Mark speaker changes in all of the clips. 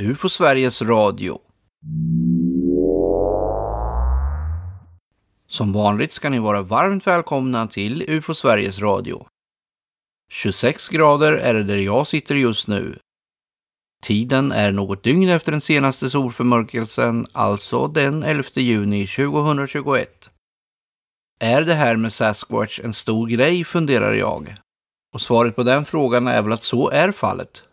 Speaker 1: UFO Sveriges Radio. Som vanligt ska ni vara varmt välkomna till UFO Sveriges Radio. 26 grader är det där jag sitter just nu. Tiden är något dygn efter den senaste solförmörkelsen, alltså den 11 juni 2021. Är det här med Sasquatch en stor grej, funderar jag. Och svaret på den frågan är väl att så är fallet.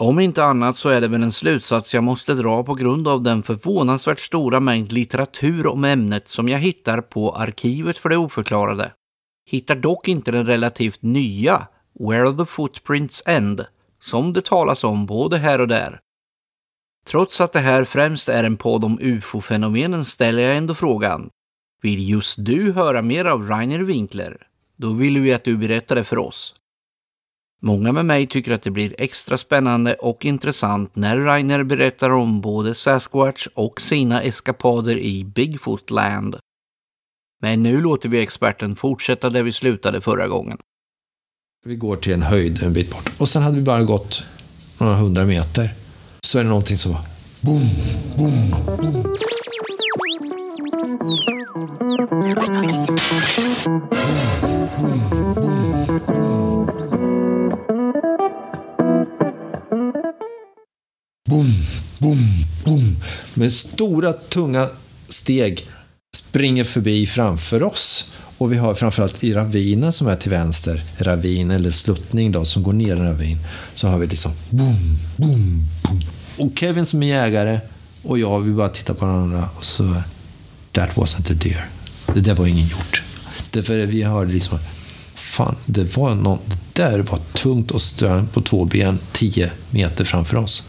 Speaker 1: Om inte annat så är det väl en slutsats jag måste dra på grund av den förvånansvärt stora mängd litteratur om ämnet som jag hittar på Arkivet för det oförklarade. Hittar dock inte den relativt nya Where the Footprints End, som det talas om både här och där. Trots att det här främst är en podd om ufo-fenomenen ställer jag ändå frågan. Vill just du höra mer av Rainer Winkler? Då vill vi att du berättar det för oss. Många med mig tycker att det blir extra spännande och intressant när Rainer berättar om både Sasquatch och sina eskapader i Bigfootland. Men nu låter vi experten fortsätta där vi slutade förra gången.
Speaker 2: Vi går till en höjd en bit bort. Och sen hade vi bara gått några hundra meter. Så är det någonting som var boom, boom, boom. Boom, boom, boom. Med stora, tunga steg springer förbi framför oss. Och vi har framförallt i ravinen som är till vänster, ravin eller sluttning då, som går ner en ravin, så har vi liksom boom, boom, boom. Och Kevin som är jägare och jag, vi bara tittar på varandra och så, that wasn't a deer. Det där var ingen hjort. Därför vi hörde liksom, fan, det var någon, det där var tungt och strömt på två ben, tio meter framför oss.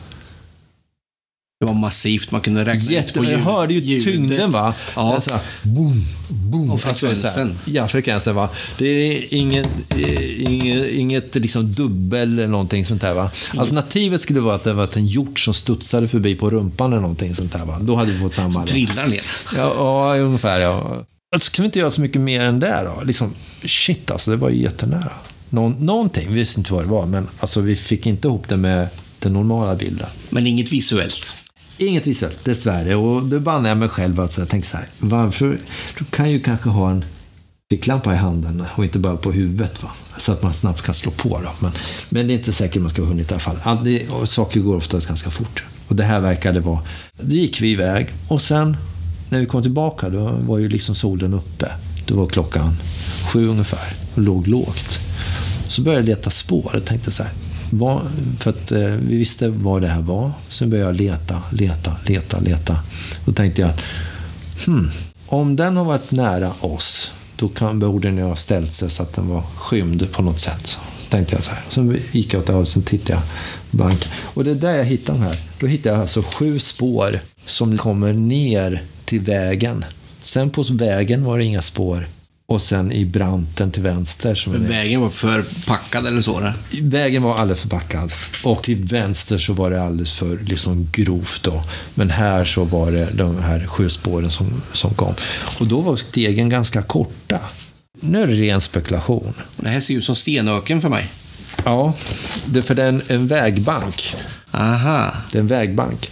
Speaker 1: Det var massivt, man kunde räkna
Speaker 2: Jätte,
Speaker 1: ut på ljud,
Speaker 2: jag hörde ju
Speaker 1: ljudet.
Speaker 2: tyngden va?
Speaker 1: Ja.
Speaker 2: Alltså, boom, boom.
Speaker 1: Och
Speaker 2: Alltså, här-
Speaker 1: frekvensen.
Speaker 2: ja, frekvensen va. Det är ingen, eh, inget, inget liksom dubbel eller någonting sånt där va. Alternativet skulle vara att det var en hjort som studsade förbi på rumpan eller någonting sånt där va. Då hade vi fått samma. då.
Speaker 1: Trillar ner.
Speaker 2: Ja, ja, ungefär ja. Så kan vi inte göra så mycket mer än det då. Liksom, shit alltså, det var ju jättenära. Någon, någonting, vi visste inte vad det var, men alltså, vi fick inte ihop det med den normala bilden.
Speaker 1: Men inget visuellt.
Speaker 2: Inget visuellt, dessvärre. Och då bannar jag mig själv att jag tänker så här, varför? Du kan ju kanske ha en ficklampa i handen och inte bara på huvudet. Va? Så att man snabbt kan slå på. Då. Men, men det är inte säkert man ska ha hunnit i alla fall. All- det, saker går oftast ganska fort. Och det här verkade vara... Då gick vi iväg och sen när vi kom tillbaka då var ju liksom solen uppe. Då var klockan sju ungefär och låg lågt. Så började jag leta spår och tänkte så här. Var, för att eh, vi visste vad det här var. Så började jag leta, leta, leta, leta. Då tänkte jag att hmm, om den har varit nära oss, då kan, borde den ju ha ställt sig så att den var skymd på något sätt. Så tänkte jag så här. Sen gick jag åt det hållet, så tittade jag på banken. Och det är där jag hittade den här. Då hittade jag alltså sju spår som kommer ner till vägen. Sen på vägen var det inga spår. Och sen i branten till vänster. Som
Speaker 1: vägen var förpackad eller så. Där.
Speaker 2: Vägen var alldeles förpackad. Och till vänster så var det alldeles för liksom grovt. Då. Men här så var det de här sju spåren som, som kom. Och då var stegen ganska korta. Nu är det ren spekulation.
Speaker 1: Det här ser ut som stenöken för mig.
Speaker 2: Ja, det är för det är en, en vägbank.
Speaker 1: Aha.
Speaker 2: Det är en vägbank.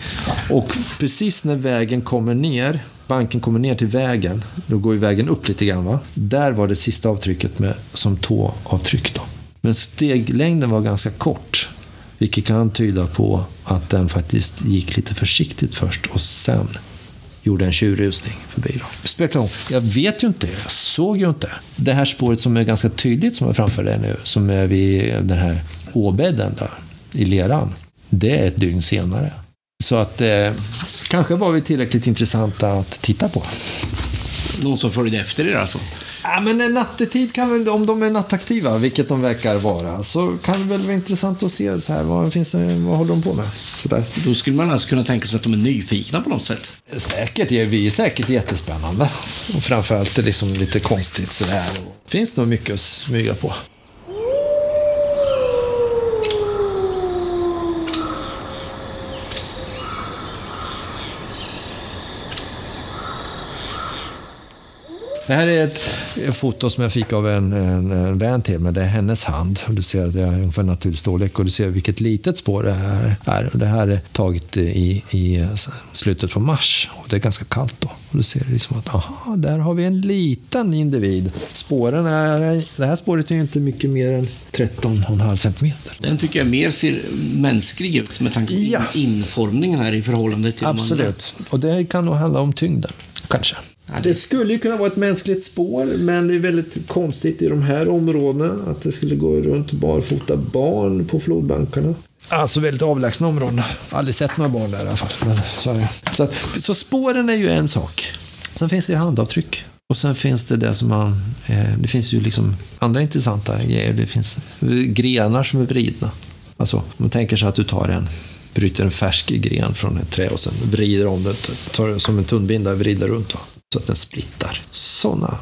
Speaker 2: Och precis när vägen kommer ner, banken kommer ner till vägen, då går ju vägen upp lite grann va. Där var det sista avtrycket med, som tåavtryck då. Men steglängden var ganska kort. Vilket kan tyda på att den faktiskt gick lite försiktigt först och sen gjorde en tjurrusning förbi. Då. Spekulation. Jag vet ju inte, jag såg ju inte. Det här spåret som är ganska tydligt som är framför dig nu, som är vid den här åbädden där, i leran. Det är ett dygn senare. Så att eh, kanske var vi tillräckligt intressanta att titta på.
Speaker 1: Någon som följde efter er alltså.
Speaker 2: Ja, men en nattetid kan väl, om de är nattaktiva, vilket de verkar vara, så kan det väl vara intressant att se så här, vad, finns det, vad håller de på med. Så där.
Speaker 1: Då skulle man alltså kunna tänka sig att de är nyfikna på något sätt.
Speaker 2: Säkert, ja, vi är säkert jättespännande. Och framförallt är det liksom lite konstigt sådär. Finns nog mycket att smyga på. Det här är ett foto som jag fick av en, en, en vän till mig. Det är hennes hand. Och du ser att det är ungefär naturlig storlek och du ser vilket litet spår det här är. Det här är taget i, i slutet på mars och det är ganska kallt då. Och du ser liksom att aha, där har vi en liten individ. Spåren är, det här spåret är inte mycket mer än 13,5 centimeter.
Speaker 1: Den tycker jag mer ser mänsklig ut med tanke på
Speaker 2: Ja.
Speaker 1: informningen här i förhållande till de andra.
Speaker 2: Absolut. Och det kan nog handla om tyngden, kanske.
Speaker 1: Ja, det-
Speaker 2: skulle ju kunna vara ett mänskligt spår, men det är väldigt konstigt i de här områdena att det skulle gå runt barfota barn på flodbankarna. Alltså väldigt avlägsna områden. Aldrig sett några barn där i alla fall. Men så. Så, spåren är ju en sak. Sen finns det handavtryck. Och sen finns det det som man... Eh, det finns ju liksom andra intressanta grejer. Det finns grenar som är vridna. Alltså, om man tänker sig att du tar en bryter en färsk gren från ett trä och sen vrider om den, tar den som en tunnbinda, vrider runt va? Så att den splittar. Sådana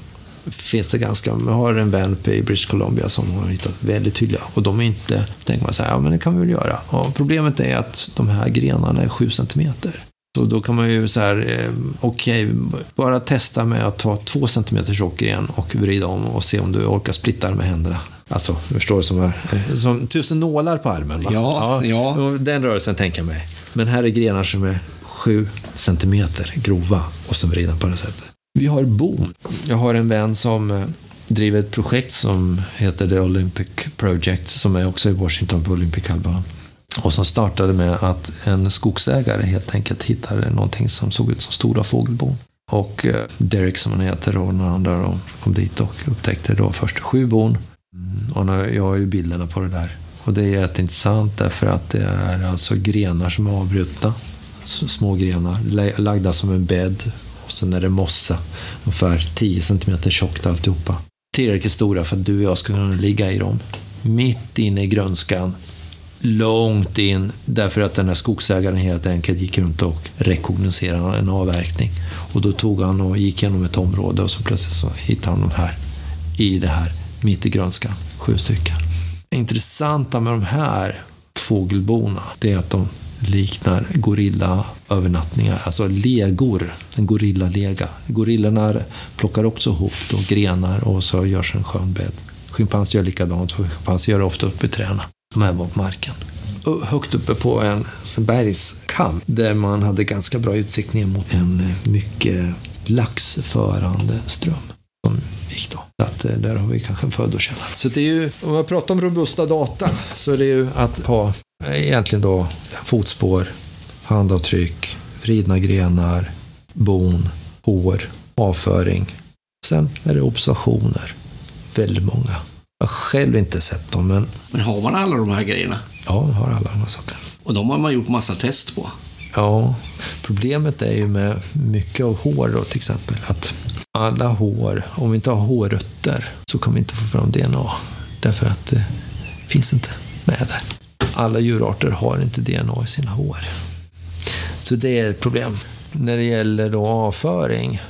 Speaker 2: finns det ganska. Jag har en vän i British Columbia som har hittat väldigt tydliga. Och de är inte, tänker man så här, ja men det kan vi väl göra. Och problemet är att de här grenarna är 7 centimeter. Så då kan man ju så här, eh, okej, bara testa med att ta 2 centimeter tjock gren och vrida om och se om du orkar splitta med händerna. Alltså, du förstår, som, är, eh, som tusen nålar på armen. Va?
Speaker 1: Ja, ja.
Speaker 2: och Den rörelsen tänker jag mig. Men här är grenar som är 7 centimeter grova och sen vrida på det sättet. Vi har bom. Jag har en vän som eh, driver ett projekt som heter The Olympic Project som är också i Washington på Olympic-halvön. Och som startade med att en skogsägare helt enkelt hittade någonting som såg ut som stora fågelbon. Och eh, Derek som han heter och några andra då, kom dit och upptäckte då först sju bon. Mm, och nu- jag har ju bilderna på det där. Och det är jätteintressant därför att det är alltså grenar som är avbrutna. Små grenar, lagda som en bädd. Och sen är det mossa, ungefär 10 cm tjockt alltihopa. Tillräckligt stora för att du och jag ska kunna ligga i dem. Mitt inne i grönskan, långt in, därför att den här skogsägaren helt enkelt gick runt och rekognoserade en avverkning. Och då tog han och gick genom ett område och så plötsligt så hittade han de här i det här, mitt i grönskan, sju stycken. Det intressanta med de här fågelborna, det är att de liknar gorillaövernattningar, alltså legor, en gorillalega. Gorillorna plockar också ihop då grenar och så görs en skön bädd. Schimpanser gör likadant, för schimpanser gör det ofta uppe i träna. De här var på marken. Och högt uppe på en bergskam där man hade ganska bra utsikt ner mot en eh, mycket laxförande ström som gick då. Så att eh, där har vi kanske en födokälla. Så det är ju, om man pratar om robusta data, så är det ju att ha egentligen då fotspår, handavtryck, vridna grenar, bon, hår, avföring. Sen är det observationer. Väldigt många. Jag har själv inte sett dem, men
Speaker 1: Men har man alla de här grejerna?
Speaker 2: ja, jag har alla de här sakerna.
Speaker 1: Och de har man gjort massa test på.
Speaker 2: Ja, problemet är ju med mycket av hår då till exempel att alla hår, om vi inte har hårrötter så kan vi inte få fram DNA. Därför att det finns inte med där. Alla djurarter har inte DNA i sina hår. Så det är ett problem. När det gäller då avföring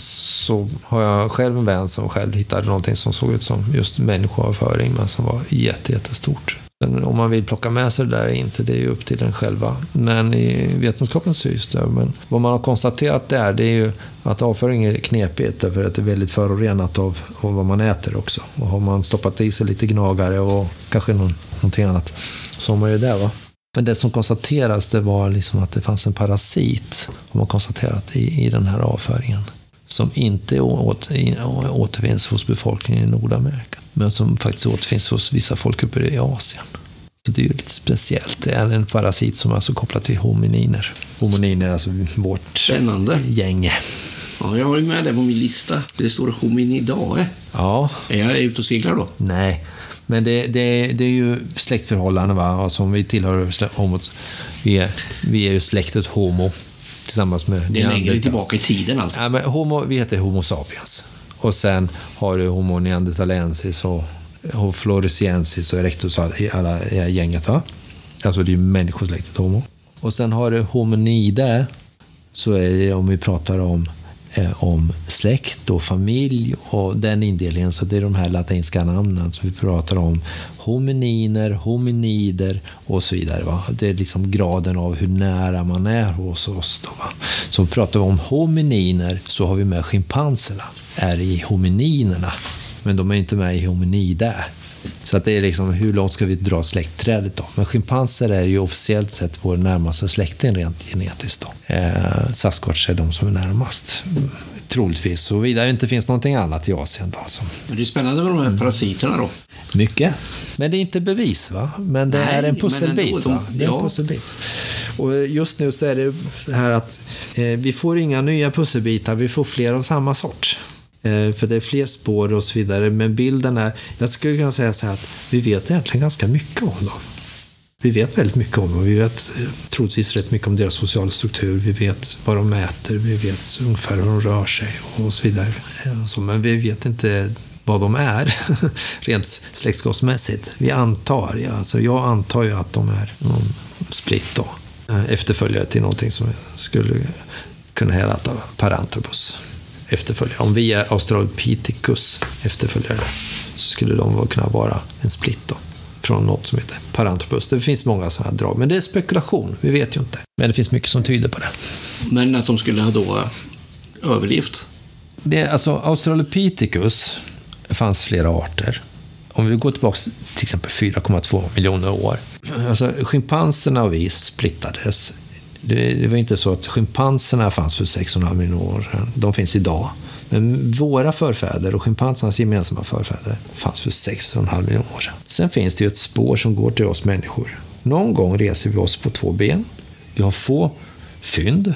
Speaker 2: så har jag själv en vän som själv hittade någonting som såg ut som just människoavföring men som var jätte, jättestort. Sen om man vill plocka med sig det där inte, det är ju upp till en själva. Men i vetenskapen syns det. Men vad man har konstaterat där, det är ju att avföring är knepigt därför att det är väldigt förorenat av, av vad man äter också. Och har man stoppat i sig lite gnagare och kanske någon, någonting annat så har man ju det va. Men det som konstaterades det var liksom att det fanns en parasit, har man konstaterat, i, i den här avföringen. Som inte återfinns hos befolkningen i Nordamerika. Men som faktiskt återfinns hos vissa folk uppe i Asien. Så det är ju lite speciellt. Det är en parasit som är alltså kopplad till homininer. Homininer är alltså vårt
Speaker 1: Spännande.
Speaker 2: gäng.
Speaker 1: Ja, jag har ju med det på min lista. Det står hominidae.
Speaker 2: Ja,
Speaker 1: Är jag ute och seglar då?
Speaker 2: Nej, men det, det, det är ju släktförhållanden. Va? Alltså, om vi tillhör homot, vi, är, vi är ju släktet Homo tillsammans med
Speaker 1: Det är längre tillbaka i tiden alltså.
Speaker 2: Ja, men homo, vi heter Homo sapiens. Och sen har du Homo neanderthalensis och Homo floresiensis och erectus och alla- gänget. Va? Alltså det är ju människosläktet Homo. Och sen har du hominide, så är det om vi pratar om, Eh, om släkt och familj och den indelningen. Så det är de här latinska namnen. Så vi pratar om homininer, hominider och så vidare. Va? Det är liksom graden av hur nära man är hos oss. Då, va? Så pratar vi om homininer så har vi med schimpanserna. Är i homininerna. Men de är inte med i hominida. Så att det är liksom, hur långt ska vi dra släktträdet då? Men schimpanser är ju officiellt sett vår närmaste släkting rent genetiskt då. Eh, Sasquatch är de som är närmast. Troligtvis, såvida det inte finns någonting annat i Asien då. Som...
Speaker 1: Men det är spännande med de här parasiterna då.
Speaker 2: Mycket. Men det är inte bevis, va? Men det
Speaker 1: Nej,
Speaker 2: är en pusselbit.
Speaker 1: ändå, de-
Speaker 2: va? Det är en
Speaker 1: ja.
Speaker 2: pusselbit. Och just nu så är det så här att eh, vi får inga nya pusselbitar, vi får fler av samma sort. Eh, för det är fler spår och så vidare. Men bilden är, jag skulle kunna säga så här att vi vet egentligen ganska mycket om dem. Vi vet väldigt mycket om dem. Vi vet eh, troligtvis rätt mycket om deras sociala struktur. Vi vet vad de äter. Vi vet ungefär hur de rör sig och så vidare. Eh, så, men vi vet inte vad de är rent släktskapsmässigt. Vi antar, ja, alltså jag antar ju att de är någon split då. Efterföljare till någonting som skulle kunna heta Paranthropus. Efterföljare. Om vi är Australopithecus efterföljare så skulle de kunna vara en split då från något som heter Paranthropus. Det finns många sådana här drag, men det är spekulation. Vi vet ju inte. Men det finns mycket som tyder på det.
Speaker 1: Men att de skulle ha då överlevt.
Speaker 2: det alltså, Australopithecus fanns flera arter. Om vi går tillbaka till exempel 4,2 miljoner år. Alltså, schimpanserna och vi splittades. Det, det var inte så att schimpanserna fanns för 6,5 miljoner år sedan. De finns idag. Men våra förfäder och schimpansernas gemensamma förfäder fanns för 6,5 miljoner år sedan. Sen finns det ju ett spår som går till oss människor. Någon gång reser vi oss på två ben. Vi har få fynd.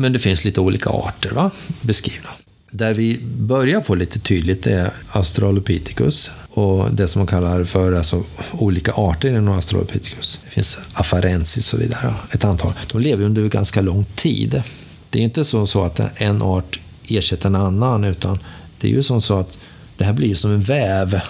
Speaker 2: Men det finns lite olika arter va? beskrivna. Där vi börjar få lite tydligt är Australopithecus och det som man kallar för alltså, olika arter inom Australopithecus. Det finns afarensis och så vidare, ett antal. De lever under ganska lång tid. Det är inte så, så att en art ersätter en annan, utan det är ju som så att det här blir som en väv.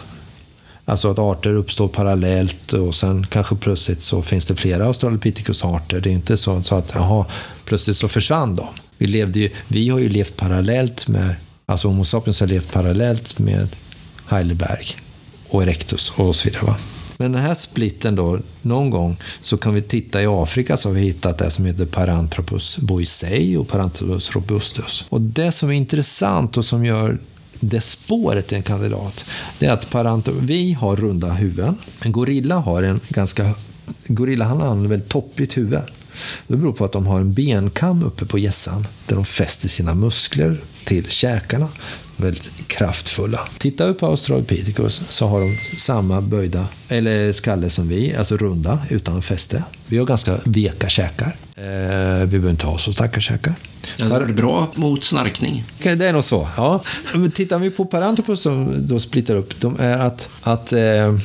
Speaker 2: Alltså att arter uppstår parallellt och sen kanske plötsligt så finns det flera Australopithecus-arter. Det är inte så, så att jaha, plötsligt så försvann de. Vi, levde ju, vi har ju levt parallellt med, alltså Homo sapiens har levt parallellt med Heidelberg och Erectus och så vidare. Va? Men den här splitten då, någon gång så kan vi titta i Afrika så har vi hittat det som heter Paranthropus boisei och Paranthropus robustus. Och det som är intressant och som gör det spåret till en kandidat, det är att Paranthropus, vi har runda huvuden. En gorilla har en ganska, gorilla han har en väldigt toppigt huvud. Det beror på att de har en benkam uppe på gässan där de fäster sina muskler till käkarna. Väldigt kraftfulla. Tittar vi på Australopithecus så har de samma böjda, eller skalle som vi, alltså runda utan fäste. Vi har ganska veka käkar. Eh, vi behöver inte ha så starka käkar.
Speaker 1: Det hade varit bra mot snarkning.
Speaker 2: Det är nog så. Ja. Men tittar vi på Paranthropus som då splittar upp, de är att, att eh,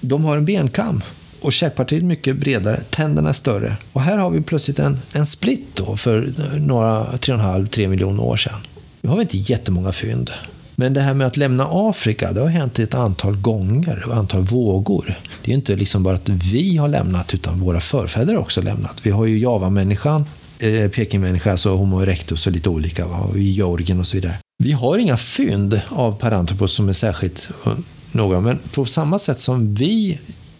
Speaker 2: de har en benkam och käkpartiet är mycket bredare, tänderna är större. Och här har vi plötsligt en, en split då för några 3,5-3 miljoner år sedan. Nu har vi inte jättemånga fynd. Men det här med att lämna Afrika, det har hänt ett antal gånger, ett antal vågor. Det är inte liksom bara att vi har lämnat, utan våra förfäder har också lämnat. Vi har ju Java-människan, eh, Pekingmänniska, alltså Homo erectus och lite olika, va? och Georgien och så vidare. Vi har inga fynd av Paranthropus som är särskilt eh, några, men på samma sätt som vi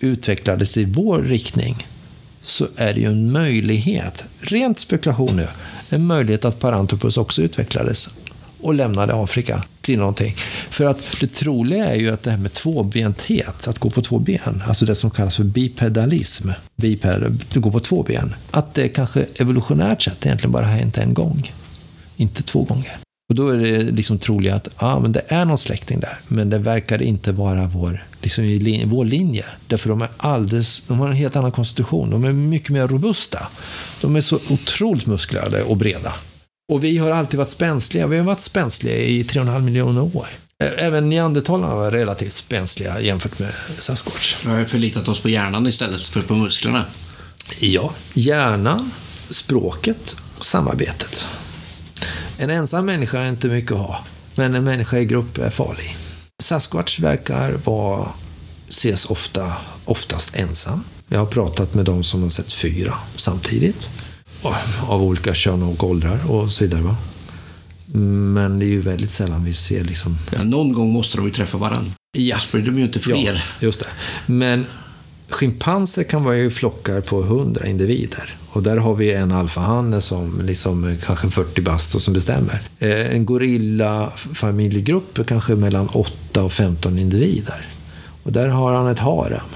Speaker 2: utvecklades i vår riktning så är det ju en möjlighet, rent spekulation nu, en möjlighet att Paranthropus också utvecklades och lämnade Afrika till någonting. För att det troliga är ju att det här med tvåbenthet, att gå på två ben, alltså det som kallas för bipedalism, biped, att gå på två ben, att det kanske evolutionärt sett egentligen bara har hänt en gång, inte två gånger. Och då är det liksom troligt att ah, men det är någon släkting där, men det verkar inte vara vår, liksom i lin- vår linje. Därför de är alldeles, de har en helt annan konstitution. De är mycket mer robusta. De är så otroligt musklade och breda. Och vi har alltid varit spänsliga. Vi har varit spänsliga i 3,5 miljoner år. Även neandertalarna var relativt spänsliga jämfört med Sasquatch.
Speaker 1: Vi har förlitat oss på hjärnan istället för på musklerna.
Speaker 2: Ja, hjärnan, språket och samarbetet. En ensam människa är inte mycket att ha, men en människa i grupp är farlig. Sasquatch verkar vara, ses ofta, oftast ensam. Jag har pratat med de som har sett fyra samtidigt. Av olika kön och åldrar och så vidare. Va? Men det är ju väldigt sällan vi ser liksom...
Speaker 1: Ja, någon gång måste de ju träffa varandra.
Speaker 2: Ja,
Speaker 1: Annars blir de ju inte fler.
Speaker 2: Ja, just det. Men schimpanser kan vara i flockar på 100 individer. Och där har vi en alfahanne som liksom är kanske 40 bast och som bestämmer. Eh, en gorillafamiljegrupp är kanske mellan 8 och 15 individer. Och där har han ett harem.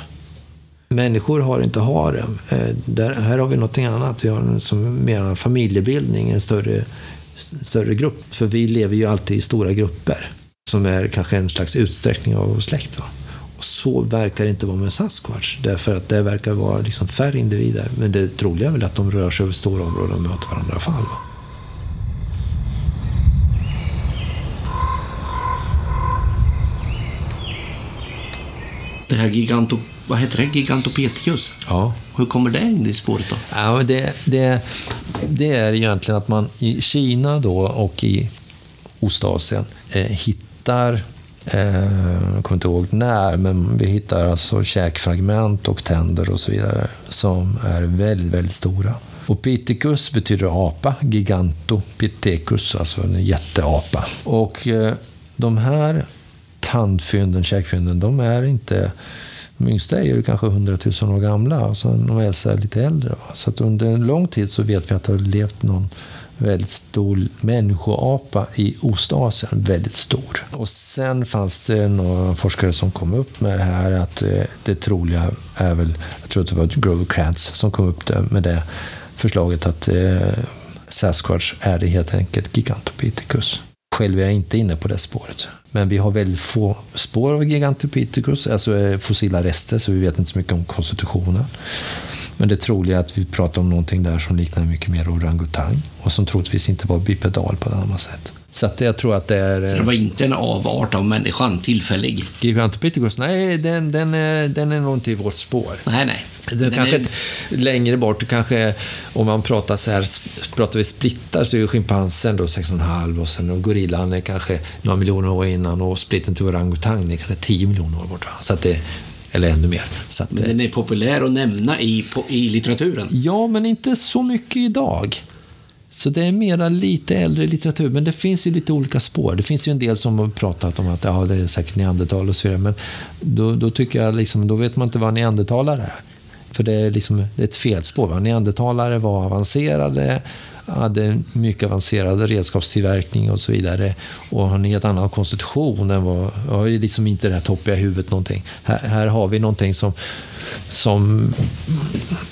Speaker 2: Människor har inte harem. Eh, där, här har vi någonting annat. Vi har en, som mer en familjebildning, en större, större grupp. För vi lever ju alltid i stora grupper. Som är kanske en slags utsträckning av vår släkt. Va? Och så verkar det inte vara med Sasquatch. Därför att det verkar vara liksom färre individer. Men det troliga är väl att de rör sig över stora områden och möter varandra i alla fall.
Speaker 1: Det här giganto... Vad heter det? Gigantopeticus?
Speaker 2: Ja.
Speaker 1: Hur kommer det in i spåret då?
Speaker 2: Ja, det, det, det är egentligen att man i Kina då och i Ostasien eh, hittar Eh, jag kommer inte ihåg när, men vi hittar alltså käkfragment och tänder och så vidare som är väldigt, väldigt stora. Och Piticus betyder apa, Gigantopithecus, alltså en jätteapa. Och eh, de här tandfynden, käkfynden, de är inte de yngsta är ju kanske 100 000 år gamla och de äldsta är lite äldre. Så att under en lång tid så vet vi att det har levt någon väldigt stor människoapa i Ostasien, väldigt stor. Och sen fanns det några forskare som kom upp med det här att eh, det troliga är väl, jag tror att det var Grover Krantz som kom upp med det förslaget att eh, Sasquatch är det helt enkelt Gigantopithecus. Själv är jag inte inne på det spåret. Men vi har väldigt få spår av Gigantopithecus, alltså eh, fossila rester, så vi vet inte så mycket om konstitutionen. Men det troliga är att vi pratar om någonting där som liknar mycket mer orangutang och som troligtvis inte var bipedal på samma sätt. Så att jag tror att det är...
Speaker 1: Så det var inte en avart av människan, tillfällig?
Speaker 2: Gigantopithecus, nej, den, den, är, den är nog inte i vårt spår.
Speaker 1: Nej, nej.
Speaker 2: Det kanske är... längre bort, kanske om man pratar så här, pratar vi splittar så är ju schimpansen då 6,5 och sen och gorillan är kanske några miljoner år innan och splitten till orangutang är kanske 10 miljoner år bort. Så att det, eller ännu mer. Så att,
Speaker 1: men den är populär att nämna i, i litteraturen?
Speaker 2: Ja, men inte så mycket idag. Så det är mera lite äldre litteratur, men det finns ju lite olika spår. Det finns ju en del som har pratat om att ja, det är säkert neandertal och så vidare, men då, då tycker jag liksom, då vet man inte vad neandertalare är. För det är liksom ett felspår. Neandertalare var avancerade, hade mycket avancerad redskapstillverkning och så vidare och har en helt annan konstitution än vad, har liksom inte det här toppiga huvudet någonting. Här, här har vi någonting som, som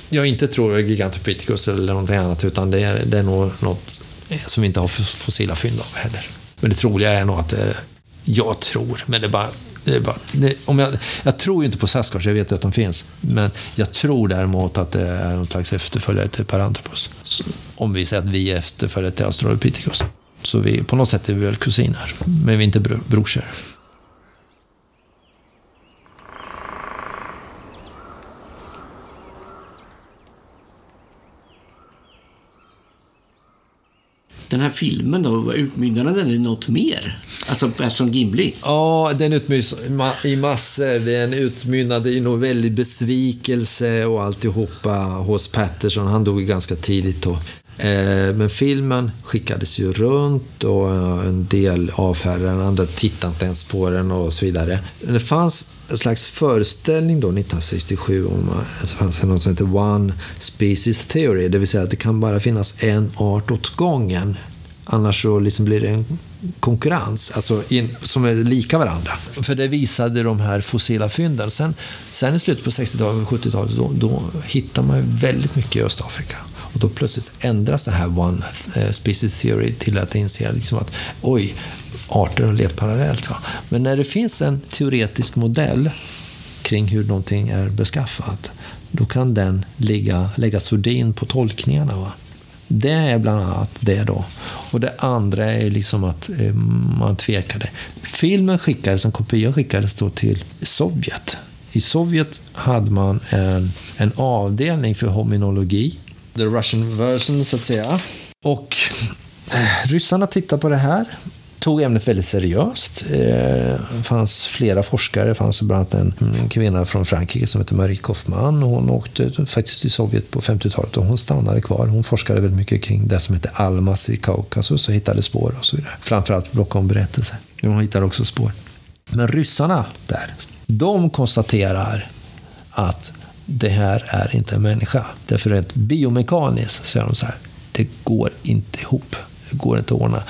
Speaker 2: jag inte tror är Gigantopithecus eller någonting annat utan det är, det är nog något som vi inte har fossila fynd av heller. Men det troliga är nog att det är, jag tror, men det är bara det bara, det, om jag, jag tror ju inte på Sasquatch, jag vet ju att de finns. Men jag tror däremot att det är någon slags efterföljare till Paranthropus. Så, om vi säger att vi är efterföljare till Australopithecus. Så vi, på något sätt är vi väl kusiner, men vi är inte bro, brorsor.
Speaker 1: Den här filmen då, utmynnade den i något mer? Alltså Patton Gimli?
Speaker 2: Ja, den utmynnade i massor. Den utmynnade i någon väldig besvikelse och alltihopa hos Patterson. Han dog ganska tidigt då. Eh, men filmen skickades ju runt och en del avfärdade den, andra tittade inte ens på den och så vidare. Det fanns en slags föreställning då 1967 om att alltså, det fanns något som heter One Species Theory, det vill säga att det kan bara finnas en art åt gången. Annars så liksom blir det en konkurrens, alltså in, som är lika varandra. För det visade de här fossila fynden. Sen, sen i slutet på 60-talet och 70-talet, då, då hittar man väldigt mycket i Östafrika. Och då plötsligt ändras det här One eh, Species Theory till att inse liksom att oj, arter har levt parallellt. Va? Men när det finns en teoretisk modell kring hur någonting är beskaffat, då kan den ligga, lägga sordin på tolkningarna. Va? Det är bland annat det då. Och det andra är liksom att eh, man tvekade. Filmen skickades, en kopia skickades då till Sovjet. I Sovjet hade man en, en avdelning för hominologi. The Russian version, så att säga. Och eh, ryssarna tittade på det här tog ämnet väldigt seriöst. Det fanns flera forskare. Det fanns bland annat en kvinna från Frankrike som heter Marie Kaufmann. Hon åkte faktiskt till Sovjet på 50-talet och hon stannade kvar. Hon forskade väldigt mycket kring det som heter Almas i Kaukasus och hittade spår och så vidare. Framförallt Blockholm berättelser. Hon hittade också spår. Men ryssarna där, de konstaterar att det här är inte en människa. Därför rent biomekaniskt så är de så här, det går inte ihop. Det går inte att ordna.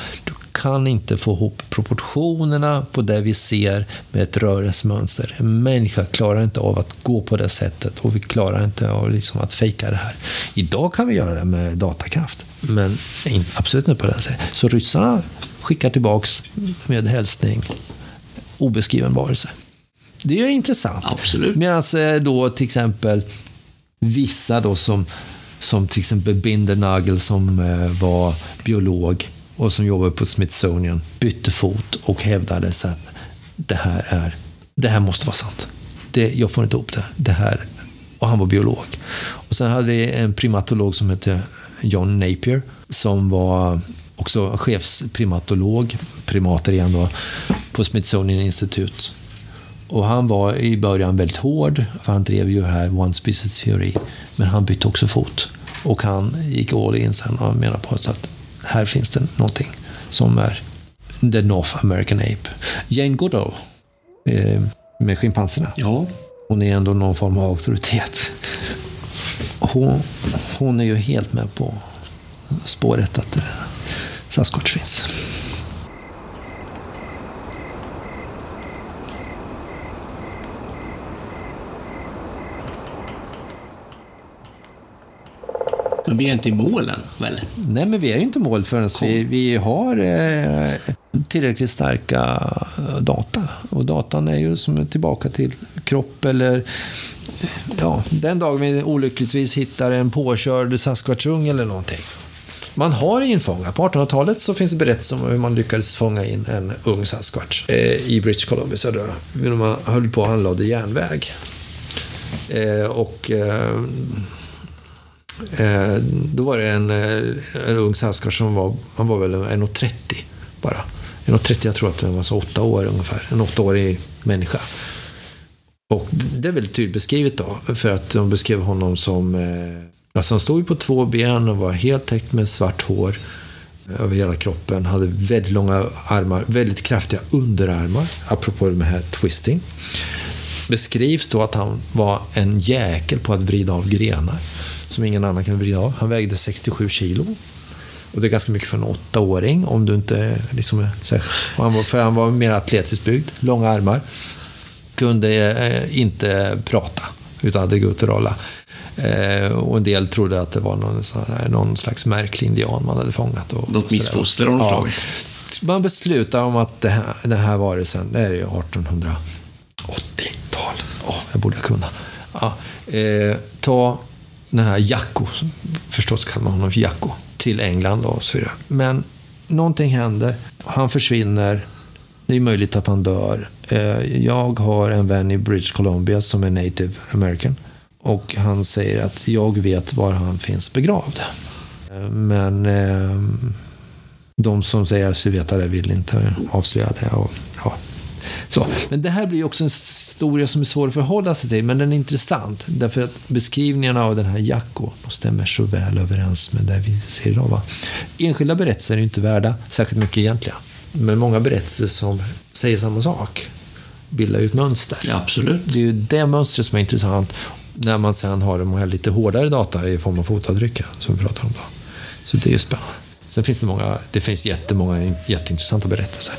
Speaker 2: Kan inte få ihop proportionerna på det vi ser med ett rörelsemönster. En människa klarar inte av att gå på det sättet och vi klarar inte av liksom att fejka det här. Idag kan vi göra det med datakraft, men absolut inte på det sättet. Så ryssarna skickar tillbaks med hälsning obeskriven varelse. Det är intressant.
Speaker 1: Absolut.
Speaker 2: Medan eh, då till exempel vissa då som, som till exempel Bindernagel som eh, var biolog och som jobbade på Smithsonian bytte fot och hävdade att det här, är, det här måste vara sant. Det, jag får inte ihop det. det här. Och han var biolog. Och sen hade vi en primatolog som hette John Napier som var också chefsprimatolog, primater igen då, på Smithsonian Institute. Och han var i början väldigt hård, för han drev ju här One Species Theory. Men han bytte också fot. Och han gick all in sen och menade på att här finns det någonting som är the North American Ape. Jane Goodall, eh, med schimpanserna.
Speaker 1: Ja.
Speaker 2: Hon är ändå någon form av auktoritet. Hon, hon är ju helt med på spåret att eh, Sasquatch finns.
Speaker 1: Men vi är inte i mål än, väl?
Speaker 2: Nej, men vi är ju inte i mål förrän vi, vi har eh, tillräckligt starka data. Och datan är ju som tillbaka till kropp eller ja, den dagen vi olyckligtvis hittar en påkörd Sasquatchung eller någonting. Man har infångat. På 1800-talet så finns det berättelser om hur man lyckades fånga in en ung Sasquatch eh, i British Columbia, södra. Man höll på och anlade järnväg. Eh, och eh, eh då var det en, eh, en ung svenskar som var, han var väl 1,30 bara. 1,30, jag tror att han var så åtta år ungefär. En åttaårig människa. Och det är väldigt tydligt beskrivet då, för att de beskrev honom som eh, Alltså han stod ju på två ben och var helt täckt med svart hår eh, över hela kroppen. Hade väldigt långa armar, väldigt kraftiga underarmar, apropå det här twisting. Beskrivs då att han var en jäkel på att vrida av grenar som ingen annan kan vrida av. Han vägde 67 kilo. Och det är ganska mycket för en åttaåring om du inte liksom, han var, för han var mer atletiskt byggd, långa armar. Kunde eh, inte prata, utan hade gutturala. Eh, och en del trodde att det var någon, här, någon slags märklig indian man hade fångat. Och,
Speaker 1: Något missfoster av något slag.
Speaker 2: Man beslutar om att det här, den här varelsen, det är ju 1880-tal. Oh, jag borde kunna. Ja, eh, ta den här Jacko, förstås kallar man honom för Jacko, till England och så vidare. Men någonting händer, han försvinner, det är möjligt att han dör. Eh, jag har en vän i British Columbia som är native american. Och han säger att jag vet var han finns begravd. Eh, men eh, de som säger sig veta det vill inte avslöja det. Och, ja. Så. Men det här blir också en historia som är svår att förhålla sig till, men den är intressant. Därför att beskrivningarna av den här Jacko stämmer så väl överens med det vi ser idag. Va? Enskilda berättelser är inte värda särskilt mycket egentligen. Men många berättelser som säger samma sak bildar ju ett mönster.
Speaker 1: Ja, absolut.
Speaker 2: Det är ju det mönstret som är intressant när man sen har de här lite hårdare data i form av fotavtryck som vi pratar om. Då. Så det är ju spännande. Sen finns det många, det finns jättemånga jätteintressanta berättelser.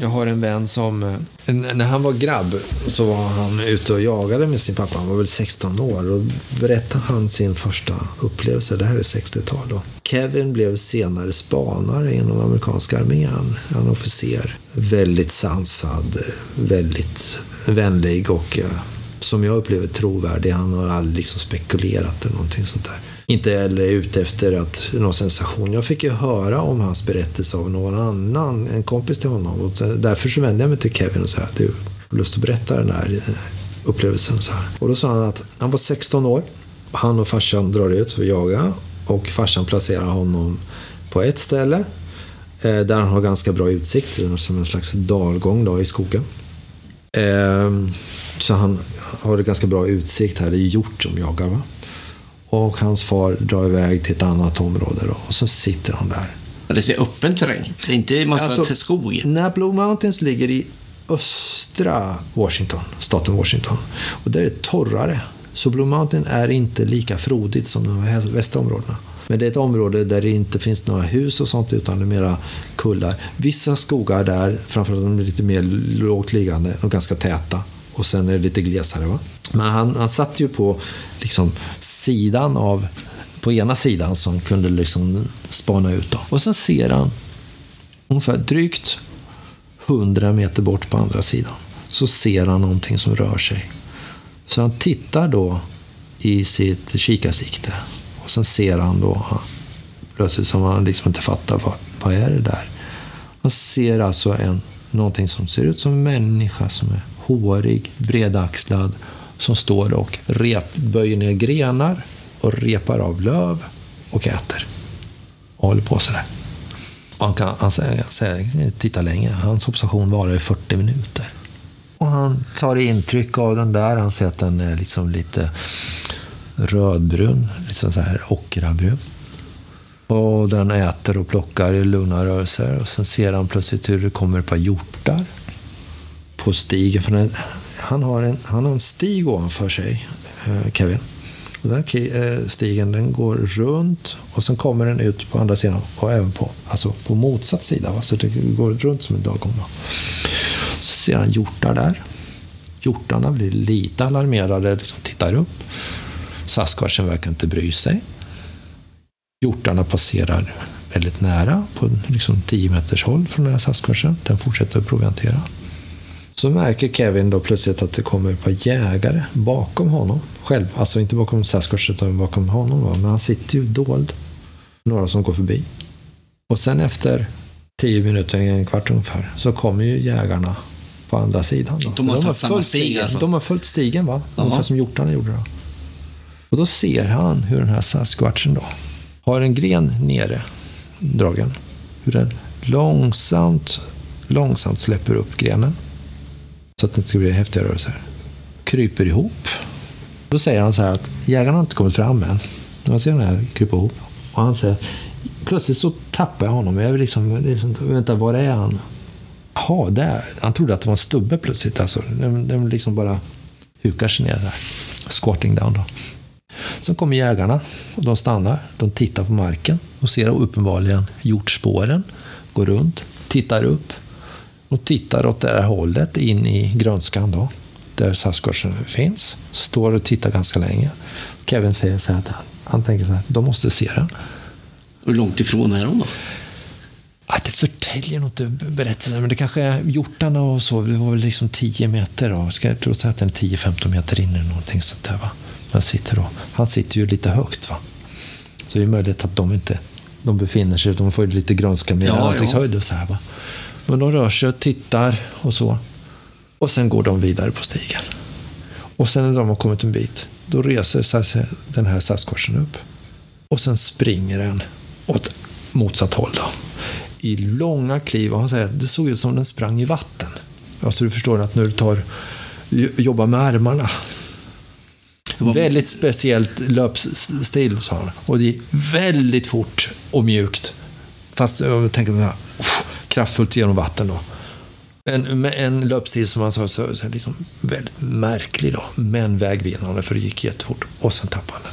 Speaker 2: Jag har en vän som, eh, när han var grabb så var han ute och jagade med sin pappa. Han var väl 16 år. Och berättade han sin första upplevelse. Det här är 60-tal då. Kevin blev senare spanare inom amerikanska armén. Han är officer. Väldigt sansad, väldigt vänlig och eh, som jag upplever trovärdig. Han har aldrig liksom spekulerat eller någonting sånt där inte heller ute efter att, någon sensation. Jag fick ju höra om hans berättelse av någon annan, en kompis till honom. Och därför så vände jag mig till Kevin och sa att du har lust att berätta den här eh, upplevelsen. Så här. Och då sa han att han var 16 år. Han och farsan drar ut för att jaga och farsan placerar honom på ett ställe eh, där han har ganska bra utsikt, som en slags dalgång då, i skogen. Ehm, så han har ganska bra utsikt här. Det är hjort som jagar. Va? Och hans far drar iväg till ett annat område då, och så sitter han där
Speaker 1: Det är öppen terräng. Det är inte massa
Speaker 2: Alltså,
Speaker 1: skog.
Speaker 2: När Blue Mountains ligger i östra Washington, staten Washington, och där är det torrare. Så Blue Mountain är inte lika frodigt som de västra områdena. Men det är ett område där det inte finns några hus och sånt, utan det är mera kullar. Vissa skogar där, framförallt de är lite mer lågt liggande och ganska täta. Och sen är det lite glesare. Va? Men han, han satt ju på liksom, sidan av, på ena sidan som kunde liksom spana ut. Då. Och sen ser han ungefär drygt 100 meter bort på andra sidan så ser han någonting som rör sig. Så han tittar då i sitt kikarsikte och sen ser han då plötsligt som han liksom inte fattar vad, vad är det där. Han ser alltså en, någonting som ser ut som en människa som är hårig, bredaxlad som står och rep, böjer ner grenar och repar av löv och äter. Och håller på sådär. Och han, kan, han säger, säger, titta länge. Hans observation varar i 40 minuter. Och han tar intryck av den där. Han ser att den är liksom lite rödbrun, liksom så här ockrabrun. Och den äter och plockar i lugna rörelser. Och sen ser han plötsligt hur det kommer ett par hjortar på stigen. För den, han, har en, han har en stig ovanför sig, eh, Kevin. Den här eh, stigen den går runt och sen kommer den ut på andra sidan och även på, alltså på motsatt sida. Va? Så det går runt som en dalgång. Då. Så ser han hjortar där. Hjortarna blir lite alarmerade, liksom tittar upp. Sasquatchen verkar inte bry sig. Hjortarna passerar väldigt nära, på liksom 10 meters håll från den här Sasquatchen. Den fortsätter att proviantera. Så märker Kevin då plötsligt att det kommer ett par jägare bakom honom själv. Alltså inte bakom Sasquatch utan bakom honom. Va? Men han sitter ju dold. Några som går förbi. Och sen efter tio minuter, en kvart ungefär, så kommer ju jägarna på andra sidan. Då.
Speaker 1: De har tagit samma
Speaker 2: följt
Speaker 1: stig,
Speaker 2: stigen.
Speaker 1: alltså?
Speaker 2: De har följt stigen, va?
Speaker 1: Jaha.
Speaker 2: Ungefär som hjortarna gjorde. Då. Och då ser han hur den här Sasquatchen då har en gren nere, dragen. Hur den långsamt, långsamt släpper upp grenen. Så att det ska bli häftiga rörelser. Kryper ihop. Då säger han så här att jägarna har inte kommit fram än. Man ser den här krypa ihop. Och han säger plötsligt så tappar jag honom. Jag vill liksom, liksom vänta, var är han? Jaha, där. Han trodde att det var en stubbe plötsligt. Alltså, den, den liksom bara hukar sig ner där. Squatting down då. Så kommer jägarna och de stannar. De tittar på marken och ser uppenbarligen hjortspåren. Går runt, tittar upp och tittar åt det här hållet in i grönskan då. Där Sasquatchen finns. Står och tittar ganska länge. Kevin säger så här att han, han tänker så här, de måste se den.
Speaker 1: Hur långt ifrån är de då?
Speaker 2: Ja, det förtäljer nog inte berättelsen, men det kanske är hjortarna och så. Det var väl liksom 10 meter då. Ska jag tro att den är 10-15 meter in eller någonting sånt där va. Man sitter då. Han sitter ju lite högt va. Så det är möjligt att de inte de befinner sig, de får ju lite grönska med
Speaker 1: ja.
Speaker 2: ansiktshöjd och så här va. Men de rör sig och tittar och så. Och sen går de vidare på stigen. Och sen när de har kommit en bit, då reser den här Sasquatchen upp. Och sen springer den åt motsatt håll då. I långa kliv. Och han säger det såg ut som den sprang i vatten. Alltså du förstår att när du tar, jobbar med armarna.
Speaker 1: Var-
Speaker 2: Väldigt speciellt löpstil, sa han. Och det gick väldigt fort och mjukt. Fast jag tänker uff, kraftfullt genom vatten då. En, med en löpstil som han sa, så, så liksom väldigt märklig då, men vägvinnande för det gick jättefort. Och sen tappade han den.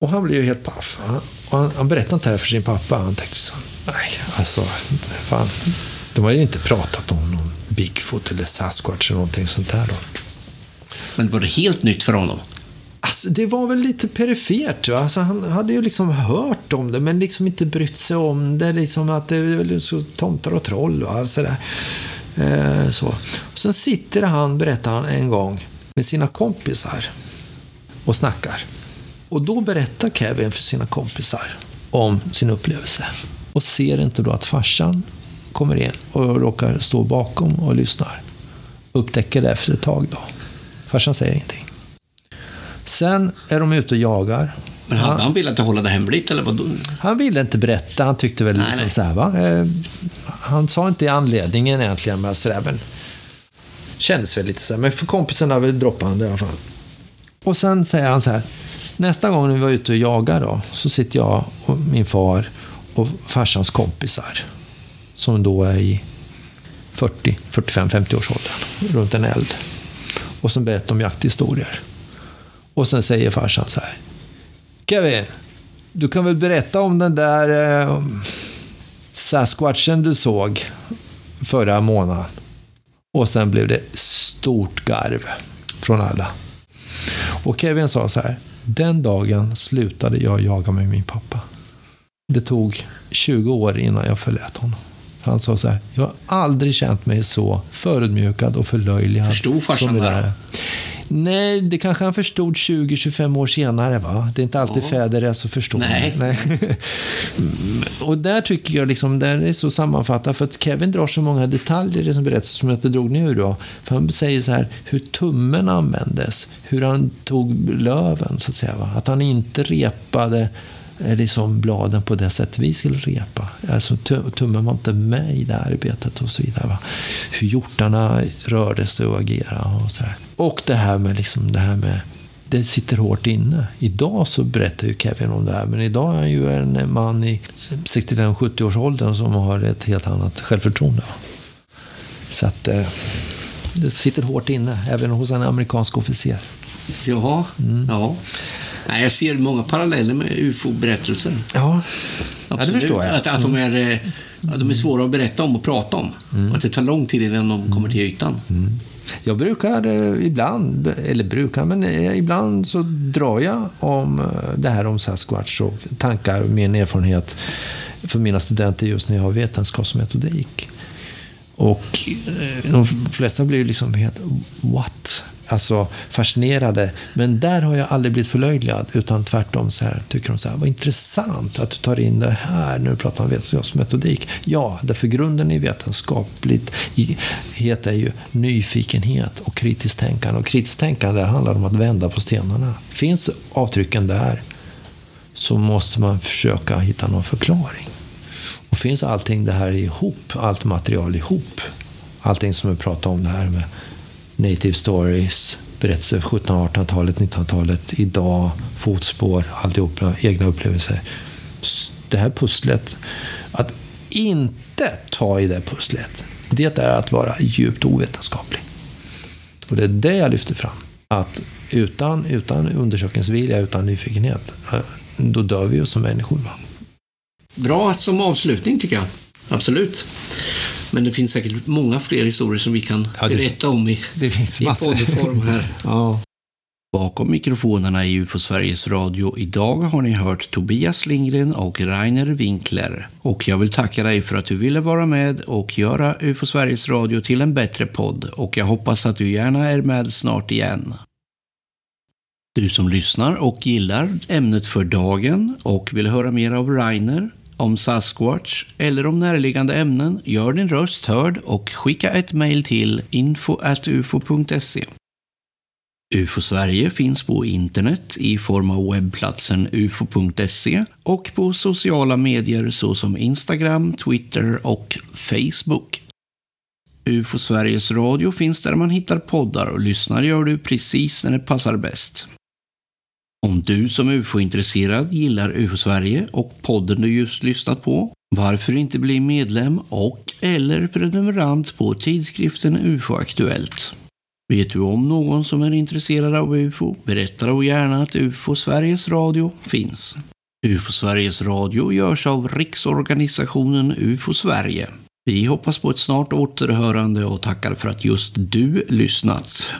Speaker 2: Och han blev ju helt paff. Han, han, han berättade inte det här för sin pappa. Han tänkte så, nej, alltså, fan. De har ju inte pratat om någon Bigfoot eller Sasquatch eller någonting sånt där då.
Speaker 1: Men var det helt nytt för honom?
Speaker 2: Alltså, det var väl lite perifert. Va? Alltså, han hade ju liksom hört om det, men liksom inte brytt sig om det. Liksom att det är väl så tomtar och troll och allt. Eh, så. Och sen sitter han, berättar han en gång, med sina kompisar och snackar. Och då berättar Kevin för sina kompisar om sin upplevelse. Och ser inte då att farsan kommer in och råkar stå bakom och lyssnar. Upptäcker det efter ett tag då. Farsan säger ingenting. Sen är de ute och jagar.
Speaker 1: Men hade han velat hålla det hemligt eller vadå?
Speaker 2: Han ville inte berätta. Han tyckte väl
Speaker 1: Nej,
Speaker 2: liksom
Speaker 1: nej.
Speaker 2: så här, va? Eh, Han sa inte anledningen egentligen, men sådär, men kändes väl lite så här. Men för kompisarna vill droppa han det i alla fall. Och sen säger han så här. Nästa gång vi var ute och jagar då, så sitter jag och min far och farsans kompisar. Som då är i 40, 45, 50 års åldern. Runt en eld. Och som berättar om jakthistorier. Och sen säger farsan så här. Kevin, du kan väl berätta om den där eh, Sasquatchen du såg förra månaden. Och sen blev det stort garv från alla. Och Kevin sa så här. Den dagen slutade jag jaga med min pappa. Det tog 20 år innan jag förlät honom. Han sa så här, jag har aldrig känt mig så förödmjukad och förlöjligad.
Speaker 1: Förstod farsan
Speaker 2: som
Speaker 1: det?
Speaker 2: Nej, det kanske han förstod 20-25 år senare. Va? Det är inte alltid
Speaker 1: Ja.
Speaker 2: fäder är så förstående.
Speaker 1: Nej.
Speaker 2: och där tycker jag liksom, där är så sammanfattat, för att Kevin drar så många detaljer i det som berättas som jag inte drog nu då. För han säger så här, hur tummen användes, hur han tog löven, så att säga. Va? Att han inte repade liksom bladen på det sätt vi skulle repa. Alltså tu- tummen var inte med i det arbetet och så vidare. Va? Hur hjortarna rörde sig och agerade och så här. Och det här med liksom det här med det sitter hårt inne. Idag så berättar ju Kevin om det här, men idag är han ju en man i 65-70 års åldern som har ett helt annat självförtroende. Så att eh, det sitter hårt inne, även hos en amerikansk officer.
Speaker 1: Jaha,
Speaker 2: Mm.
Speaker 1: ja. Nej, jag ser många paralleller med ufo-berättelser.
Speaker 2: Ja,
Speaker 1: Absolut.
Speaker 2: förstår jag. Mm.
Speaker 1: Att, att de, är, eh, att de är svåra att berätta om och prata om.
Speaker 2: Mm.
Speaker 1: Och att det tar lång tid innan de kommer till ytan.
Speaker 2: Jag brukar eh, ibland, eller brukar, men eh, ibland så drar jag om det här om Sasquatch och tankar och min erfarenhet för mina studenter just när jag har vetenskapsmetodik. Och eh, de flesta blir ju liksom helt what? Alltså fascinerade. Men där har jag aldrig blivit förlöjligad, utan tvärtom så här, tycker de så här, vad intressant att du tar in det här när du pratar om vetenskapsmetodik. Ja, därför grunden i vetenskapligt heter ju nyfikenhet och kritiskt tänkande. Och kritiskt tänkande handlar om att vända på stenarna. Finns avtrycken där så måste man försöka hitta någon förklaring. Och finns allting det här ihop, allt material ihop, allting som vi pratar om det här med native stories, berättelser 1700-1800-talet, 1900-talet, idag, fotspår, alltihopa, egna upplevelser. Det här pusslet, att inte ta i det pusslet, det är att vara djupt ovetenskaplig. Och det är det jag lyfter fram. Att utan, utan undersökningsvilja, utan nyfikenhet, eh, då dör vi ju som människor. Va?
Speaker 1: Bra som avslutning tycker jag. Absolut. Men det finns säkert många fler historier som vi kan
Speaker 2: Ja, det-
Speaker 1: berätta om i,
Speaker 2: Det finns
Speaker 1: i poddform här.
Speaker 2: Ja.
Speaker 1: Bakom mikrofonerna i UFO Sveriges Radio idag har ni hört Tobias Lindgren och Rainer Winkler. Och jag vill tacka dig för att du ville vara med och göra UFO Sveriges Radio till en bättre podd. Och jag hoppas att du gärna är med snart igen. Du som lyssnar och gillar ämnet för dagen och vill höra mer av Rainer, om Sasquatch eller om närliggande ämnen, gör din röst hörd och skicka ett mejl till info.ufo.se. UFO Sverige finns på internet i form av webbplatsen ufo.se och på sociala medier såsom Instagram, Twitter och Facebook. UFO Sveriges Radio finns där man hittar poddar och lyssnar gör du precis när det passar bäst. Om du som UFO-intresserad gillar UFO Sverige och podden du just lyssnat på, varför inte bli medlem och eller prenumerant på tidskriften UFO Aktuellt? Vet du om någon som är intresserad av UFO? Berätta då gärna att UFO Sveriges Radio finns. UFO Sveriges Radio görs av Riksorganisationen UFO Sverige. Vi hoppas på ett snart återhörande och tackar för att just du lyssnat.